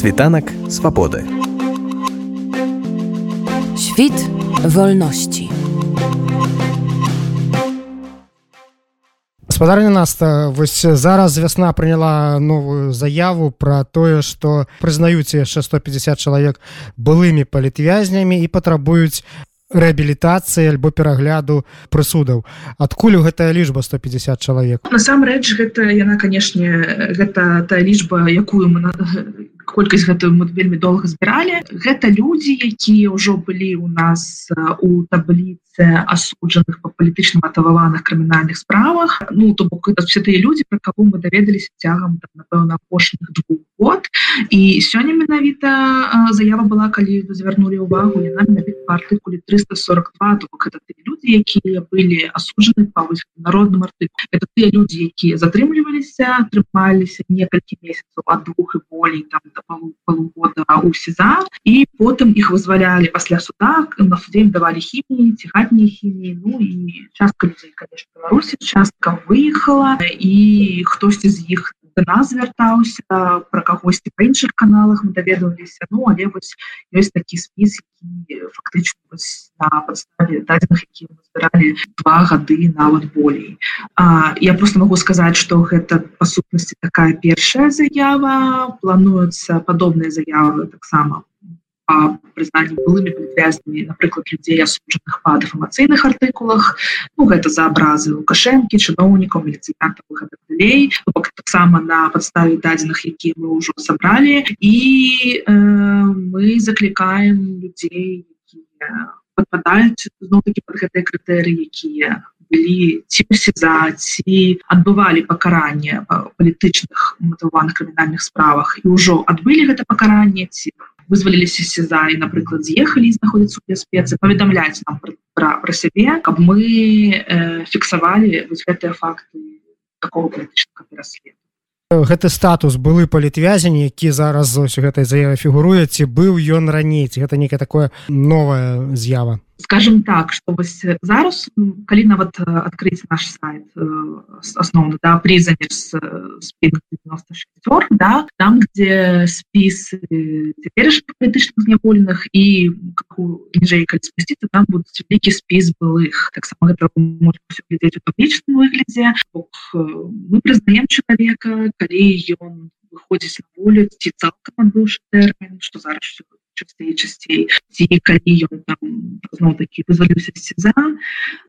Світанак свабоды. Świt wolności. гаспадарня наста вось зараз вясна прыняла новую заяву про тое что прызнаюць яшчэ 150 чалавек былымі палітвязнямі і патрабуюць рэабілітацыі альбо перагляду прысудаў адкуль у гэтая лічба 150 чалавек насамрэч гэта яна канешне гэта та лічба якую мы на колькасць гэтую мы вельмі доўга збіралі. Гэта людзі якія ўжо былі у нас у табліцы асуджаных па палітычна матававаных крымінальных справах. Ну то бок это все тыя людзі про кого мы даведаліся цягам напэўна апошніх двух год. І сёння менавіта заява была калі звярнули увагу яна артыкуле 342 то бок это людзі якія былі асуджаны па народным артыку это тыя людзі якія затрымліваліся трымаліся некалькі месяцаў ад двух і болей там до полугода у сеза і потым іх вызвалялі пасля суда на суде давалі хіміі ці хатнія хіміі Ну і частка людзей конечно Беларусі частка выехала і хтосьці з іх нас звяртаўся про кагосьці па іншых каналах мы даведваліся. Ну але вось ёсць такі спіс фактычна на подставе дадзеных які збіралі два гады нават болей. А, я просто могу сказаць что гэта па сутнасці такая першая заява. Плануецца падобныя заявы таксама прызнанні былымі павязнымі напрыклад людзей асуджаных па дэфамацыйных артыкулах ну гэта за абразы лукашэнкі чыноўнікаў міліцыянтавых далей таксама на падставе дадзеных якія мы ўжо сабралі і э, мы заклікаем людзей падпадаюць зноў-таки под гэтыя крытэрыі якія былі ці за ці адбывалі пакаранне палітычных матаваных крымінальных справах. І ўжо адбылі гэта пакаранне ці вызваліліся сеза і напрыклад з'ехалі знаходзіцца у бяспецы паведамляць нам пра, пра, сябе каб мы э, фіксавалі гэтыя факты такого палітычнага пераследу гэты статус былы палітвязень які зараз ось гэтай заяве фігуруе ці быў ён раней ці гэта некае такое новая з'ява скажем так что вось зараз калі нават открыть наш сайт основно да приза да там где спіс цяперашних палітычных зняволеных і ніжэй калі спусціцца там будуць вялікі спіс былых. Таксама гэта глядзець у публічным выглядзе мы прызнаем чалавека калі ён выходзіць на волю ці цалкам адбыўшы тэрмін что зараз часцей часцей ці калі ён там зноў такі вызваліўся сеза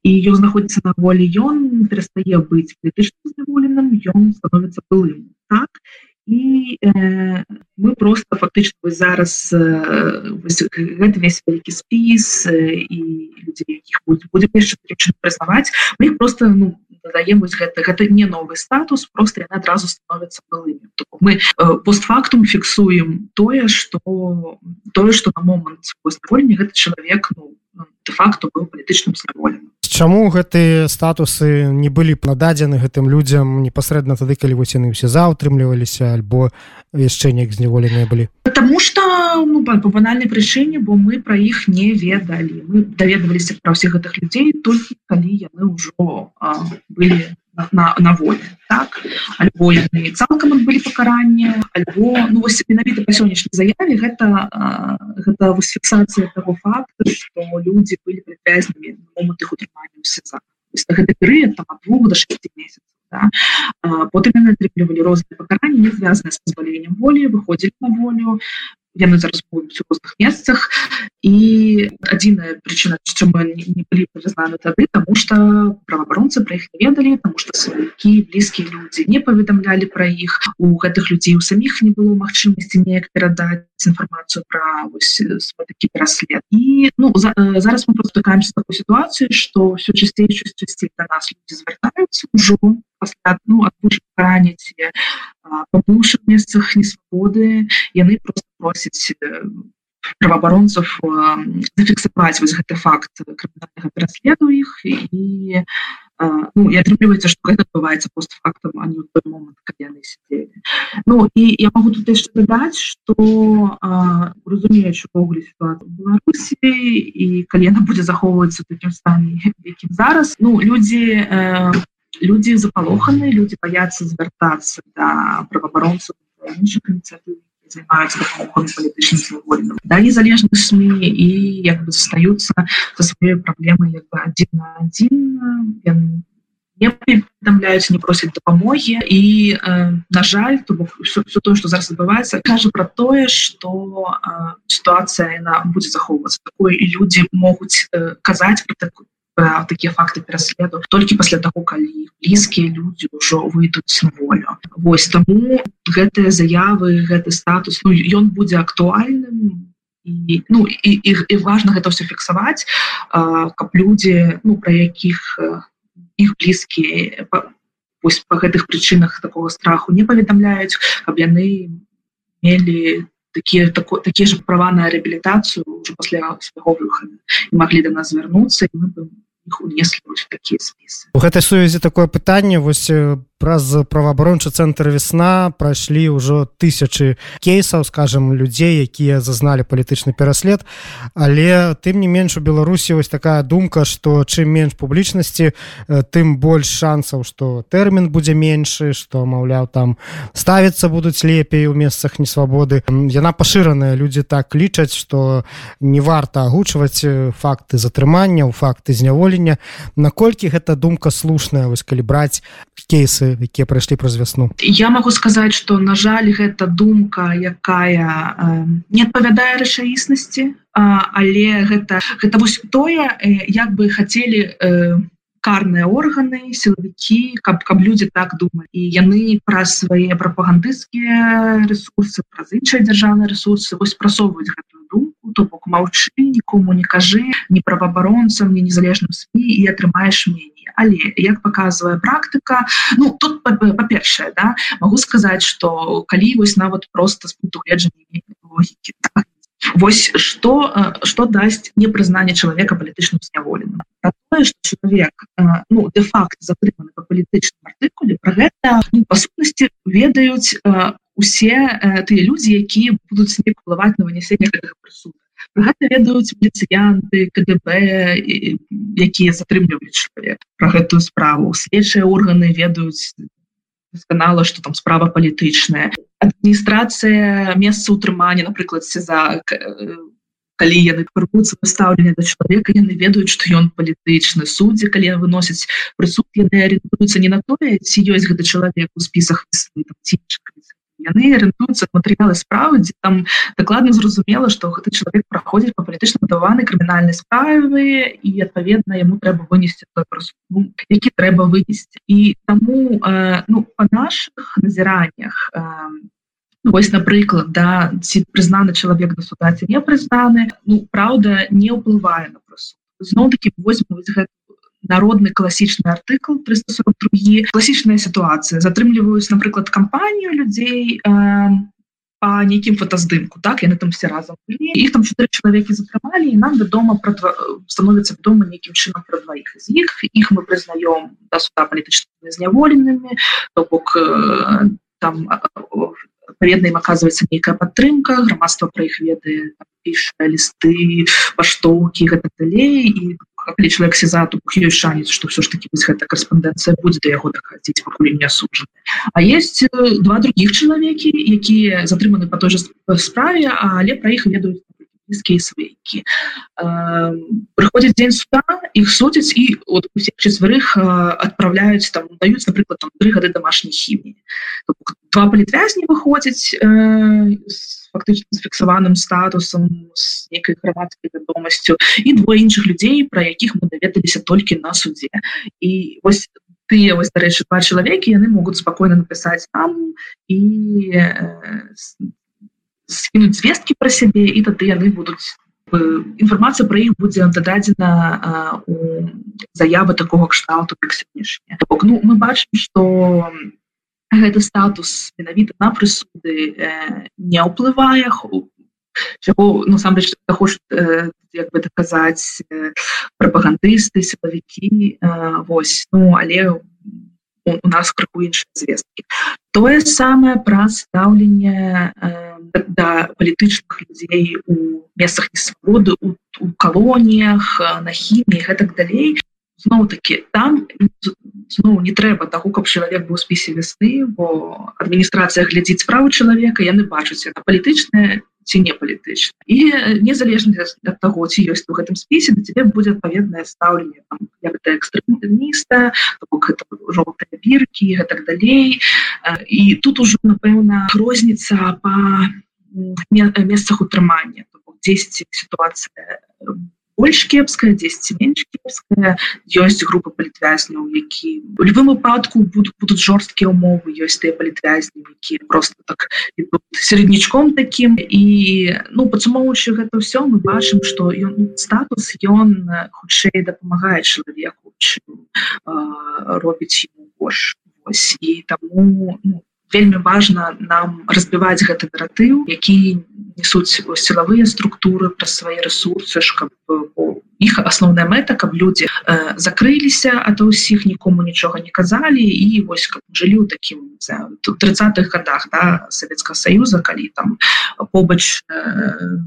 і ён знаходіцца на волі ён перастае быць палітычным зняволеным ён становіцца былым. Так і э, мы просто фактычна зараз э, гэты весь вялікі спіс э, і людзей якіх будзе яшчэ прызнаваць мы іх просто ну дадаем вось гэта гэта не новы статус просто яны адразу становятся былымі мы э, постфактум фіксуем тое что тое что на момант поствольні гэты чалавек ну, де-факту быў палітычным зняволеным Чаму гэтыя статусы не былі нададзены гэтым людзям непасрэдна тады калі вось яны ўсе заўтрымліваліся альбо яшчэ неяк зняволеныя былі? Потому что ну, по банальнай прычыне бо мы пра іх не ведалі. Мы даведваліся пра ўсіх гэтых людзей толькі калі яны ўжо былі на, на волі так альбо яны цалкам адбылі пакаранне альбо ну, менавіта па сённяшняй заяве гэта гэта вось фіксацыя того факту что людзі былі прывязнымі момант іх утрымання сеза гэты перыяд там двух до 6 месяцев да? потым яны атрымлівалі розныя пакаранні не звязаныя з пазваленнем волі выходзілі на волю яны зараз будуць у розных месцах і адзіная прычына чаму не былі прызнаны тады тому что праваабаронцы пра іх не ведалі тому что сваякі блізкія людзі не паведамлялі пра іх у гэтых людзей у саміх не было магчымасці неяк перадаць інфармацыю пра такі пераслед і ну за, зараз мы просто такаемся такой сітуацыі что все часцей часцей до нас люди звяртаюцца ўжо пасля ну раніць пабушых месцах несвабоды яны просто просяць праваабаронцаў зафіксаваць вось гэты факт крымінальнага пераследу іх і ну, і атрымліваецца што гэта адбываецца постфактам а не той момант калі яны сидзелі Ну і я могу тут яшчэ дадаць што разумеючы увогуле сітуацыю Беларусі і калі яна будзе захоўвацца такім стане якім зараз. Ну людзі э, люди запалоханы люди боятся звяртацца да праваабаронцаў іншых ініцыятыў занимаются палітычным свободным да незалежных сми и як бы застаются со своей проблемой як бы один на один. Не паведамляюць не просяць дапамогі і э, на жаль то бок все, все то что зараз адбываецца кажа про тое что э, ситуация она будзе захоўвацца. Такое і люди могуць э, казаць про такую такія факты пераследу толькі пасля таго калі блізкія людзі ўжо выйдуць на волю Вось таму гэтыя заявы гэты статус ну, ён будзе актуальным і ну і, і, і важна гэта все фіксаваць каб людзі ну про якіх іх блізкія пусть по гэтых прычынах такого страху не паведамляюць каб яны мелі такія тако, такія ж права на реабілітацыю уже пасля свайго выхаду і маглі да нас звярнуцца і мы бы унеслі такія спісы у гэтай сувязі такое пытанне вось праз праваабарончы цэнтр весна прайшлі ўжо тысячи кейсаў скажем людзей якія зазналі палітычны пераслед. Але тым не менш у беларусі вось такая думка что чым менш публічнасці тым больш шансаў что тэрмін будзе меншы что маўляў там ставіцца будуць лепей у месцах несвабоды. Яна пашыраная. Людзі так лічаць что не варта агучваць факты затрымання факты зняволення. Наколькі гэта думка слушная вось калі браць кейсы якія прайшлі праз вясну. Я могу сказаць что на жаль гэта думка якая э, не адпавядае рэчаіснасці але гэта гэта вось тое як бы хацелі э, карныя органы сілавікі каб каб людзі так думалі. І яны праз свае прапагандысцкія ресурсы праз іншыя дзяржаўныя ресурсы вось прасоўваюць гэтую думку то бок маўчы нікому не кажы не праваабаронцам не незалежным сМ і атрымаеш меней але як показывае практыка? Ну тут па-першае да могу сказаць что калі вось нават просто с пункту гледжання логікі так, Вось что что дасць непрызнанне чалавека палітычным зняволеным? Чалавек ну де-факт затрыманы по палітычным артыкуле про гэта ну, па сутнасці ведаюць усе тыя людзі якія будуць не уплываць на вынесенне прысуду гэта ведаюць міліцыянты КДБ якія затрымліваюць чалавек про гэтую справу. Следчыя органы ведаюць дасканала что там справа палітычная. Адміністрацыя месца утрымання напрыклад за калі яны прыпуцца пастаўленне да чалавека яны ведаюць што ён палітычны. Суддзі калі выносяць прысуд яны арыентуюцца не на тое ці ёсць гэты чалавек у спісах ці яны арыентуюцца матэрыялы справы дзе там дакладна зразумела што гэты чалавек праходзіць па палітычна даваны крымінальнай справы і адпаведна яму трэба вынесці ну, які трэба вынесці і таму э, ну па наших назіраннях э, Вось напрыклад да ці прызнаны чалавек да судаці не прызнаны ну праўда не ўплывае на прасу зноў таки возьму гэту народны класічны артыкул 342 класічная сітуацыя затрымліваюць напрыклад кампанію людзей э, по нейкім фотаздымку так яны там все разам іх там чатыры чалавекі затрымалі і нам вядома пра два... становіцца дома нейкім чынам пра дваіх з іх іх мы прызнаём да суда палітычнымі зняволенымі то бок э, там адпаведна ім аказваецца нейкая падтрымка грамадства пра іх веды піша лісты паштоўкі гэта далей і калі чалавек сезату ёсць шанец што ўсё ж таки вось гэта карэспандэнцыя будзе да яго дахадзіць пакуль не асуджаны А есть два других чалавекі якія затрыманы па той жа справе але пра іх ведаюць свейкі прыходзіць дзень суда іх судзяць і от усе чацвярых адпраўляюць там даюць напрыклад там три гады домашняй хіміі два палітвязні выходзяць фактычна з фіксаваным статусам з нейкай грамадскай вядомасцю і двое іншых людзей пра якіх мы даведаліся толькі на суде. І вось тыя вось дарэчы два чалавекі яны могуць спакойна напісаць там і э, скінуць звесткі пра сябе і тады яны будуць інфармацыя пра іх будзе дададзена у заявы такого кшталту как сённяшняя ну мы бачым что гэты статус менавіта на прысуды э, не ўплывае чаго насамрэч ну, хочуць э, як бы даказаць э, прапагандысты сілавікі э, Вось ну але у, у нас крыху іншыя звесткі тое самае пра стаўленне э, да палітычных людзей у месцах несвабоды у, у калоніях на хіміі гэтак далей зноў таки там ну не трэба таго каб чалавек быў спісе вясны бо адміністрацыя глядзіць справу чалавека яны бачаць это палітычная ці не палітычна і незалежна ад таго ці ёсць у гэтым спісе да тебе будзе адпаведнае стаўленне як да экстрэміста жоўтыя біркі гэтак далей і тут ужо напэўна розніца по месцах утрымання 10 сітуацыя больш кепская 10 менш кепская. Ёсць група палітвязняў які у любым выпадку будут будут жорсткія умовы ёсць тыя палітвязні які просто так сярэднічком таким. І ну падсумоўваючы гэта ўсё мы бачым что ён ну, статус ён хутчэй дапамагае чалавеку робіць больш і таму ну, вельмі важно нам разбіваць гэты наратыў які несуць сілавыя структуры пра свае ресурсы каб іх асноўная мэта каб людзі э, закрыліся а то ўсіх нікому нічога не казалі. І вось как жылі ў такім 30-х годах да Савецкага союза калі там побач э,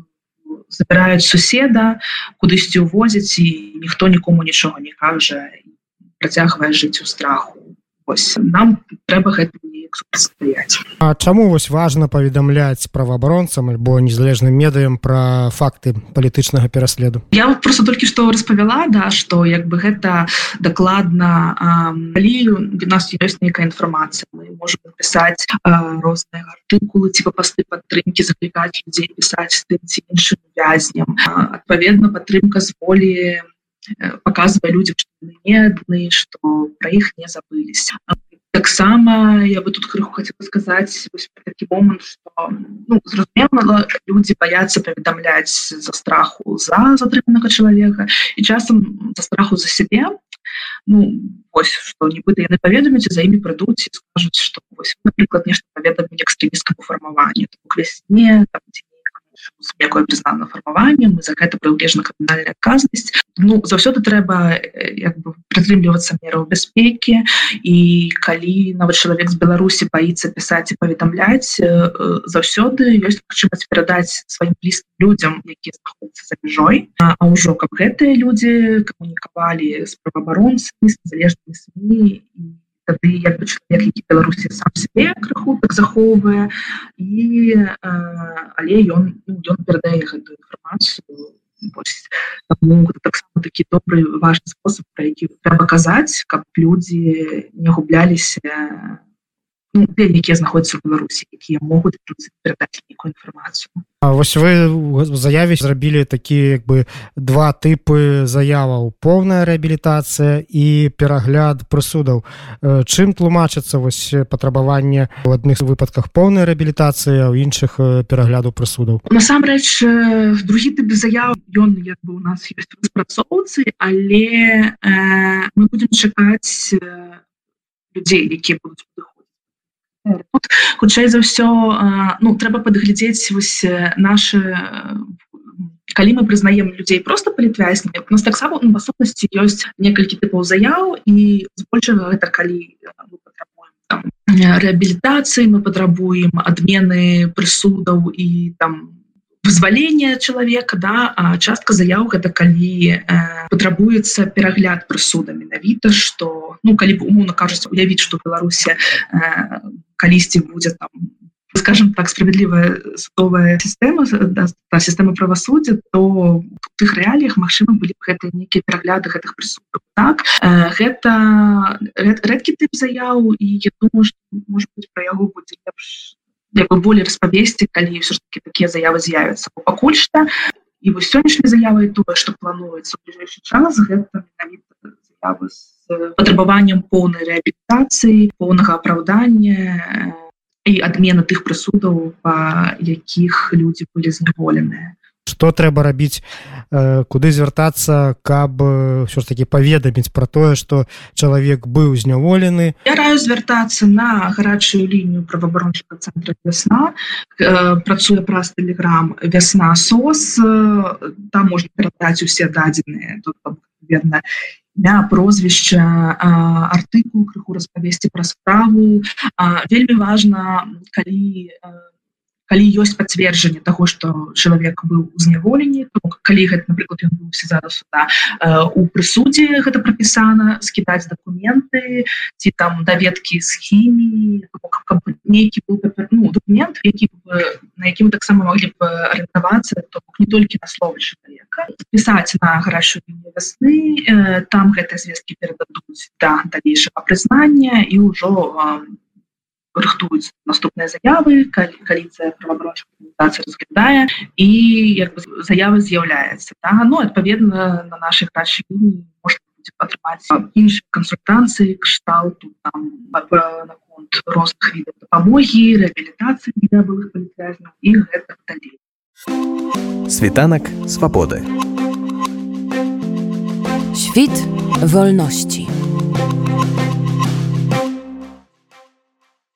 забіраюць суседа кудысьці увозяць і ніхто нікому нічога не кажа працягвае жыць у страху ось нам трэба гэта стаять А чаму вось важна паведамляць праваабаронцам альбо незалежным медыям пра факты палітычнага пераследу? Я просто толькі што распавяла да што як бы гэта дакладна калі у нас ёсць нейкая інфармацыя мы можем пісаць розныя артыкулы ці па пасты падтрымкі заклікаць людзей пісаць тым ці іншым вязням. Адпаведна падтрымка з волі показывая людям не адны что про іх не забылись. Таксама я бы тут крыху хотела сказать такі момант что ну, зразумела люди боятся паведамляць за страху за затрыманага чалавека і часам за страху за себе. Ну ось что нібыта яны паведаміць за імі прыйдуць скажуць что напрыклад нешта паведамі экстрэміскаму фармаванню весне там, якое прызнана фармаванне мы за гэта прыўлежна камунальная адказнасць ну заўсёды трэба як бы прытрымлівацца мераў бяспекі і калі нават чалавек з беларусі баіцца пісаць і паведамляць заўсёды ёсць магчымасць перадаць сваім блізкім людзям які знаходзяцца за мяжой а ўжо каб гэтыя людзі камунікавалі з праваабаронцамі залежнымі сМ і тады як бы чалавек які беларусі сам себе крыху так захоўвае і э, але ён ну, ён перадае гэтую інфармацыю таксама такі добры важны спосаб пра які трэба казаць каб людзі не губляліся ну, якія знаходзяцца ў беларусі якія могуць перадаць нейкую інфармацыю вось вы заяве зрабілі такі як бы два тыпы заяваў. Поўная рэабілітацыя і перагляд прысудаў. Чым тлумачыцца вось патрабаванне у адных выпадках поўнай рэабілітацыі у іншых перагляду прысудаў? Насамрэч другі тып заяў ён як бы у нас ёсць распрацоўцы але э, мы будемм чакаць людзей якія будуць тут хутчэй за ўсё ну трэба падглядзець вось наши калі мы прызнаем людзей просто палітвяснямі нас таксама ну, асобнасці ёсць некалькі тыпаў заяў і збольшага гэта калі рэабілітацыі мы патрабуем адмены прысудаў і там вызвалення чалавека да а частка заяў гэта калі э, патрабуецца перагляд прысуда менавіта что ну калі б умоўна кажуць уявіць что беларусі э, калісьці будзе там скажем так справядлівая судовая сістэма да, сістэма правасуддзя то тых рэаліях Мачыма былі б гэта нейкія перагляды гэтых прысудаў так гэта рэдкі тып заяў і я думаю может быть пра яго будзе лепш бы болей распавесці калі все ж таки такія заявы з'явятся пакуль что і вось сённяшняй заявай тое что плануецца бліжэйшы час гэта заявы з патрабаваннем поўнай рэабілітацыі поўнага апраўдання і адмена тых прысудаў па якіх людзі былі зняволеныя что трэба рабіць куды звяртацца каб ўсё ж таки паведаміць про тое что чалавек быў зняволены я раю звяртацца на гарачую лінію праваабарончага центра вясна працуе праз телеграм вясна сос там можна перадаць усе дадзеныя тут верно імя прозвішча артыкул крыху распавесці пра справу. Вельмі важна калі калі ёсць пацверджанне того что чалавек быў зняволенні калі гэта напрыклад ён быў зараз суда у прысудзе гэта прапісана скідаць документы ці там даведкі з хіміі нейкі быў ну, документ які на якім таксама могли б арыентавацца то не толькі на словы чалавека. Пісаць на гарачую вясны там гэтыя звесткі перададуць да далейшага прызнання і ўжо рыхтуюць наступныя заявы каліцыя правабрончаці разглядае і як бы заявы з'яўляецца да? ну адпаведна на наших рачы можна атрымаць іншыя кансультанцыі кшталту наконт розных відаў дапамогі рэабілітацыі для былых палітвязняў і гэтак далей Світанак свабоды Świt wolności.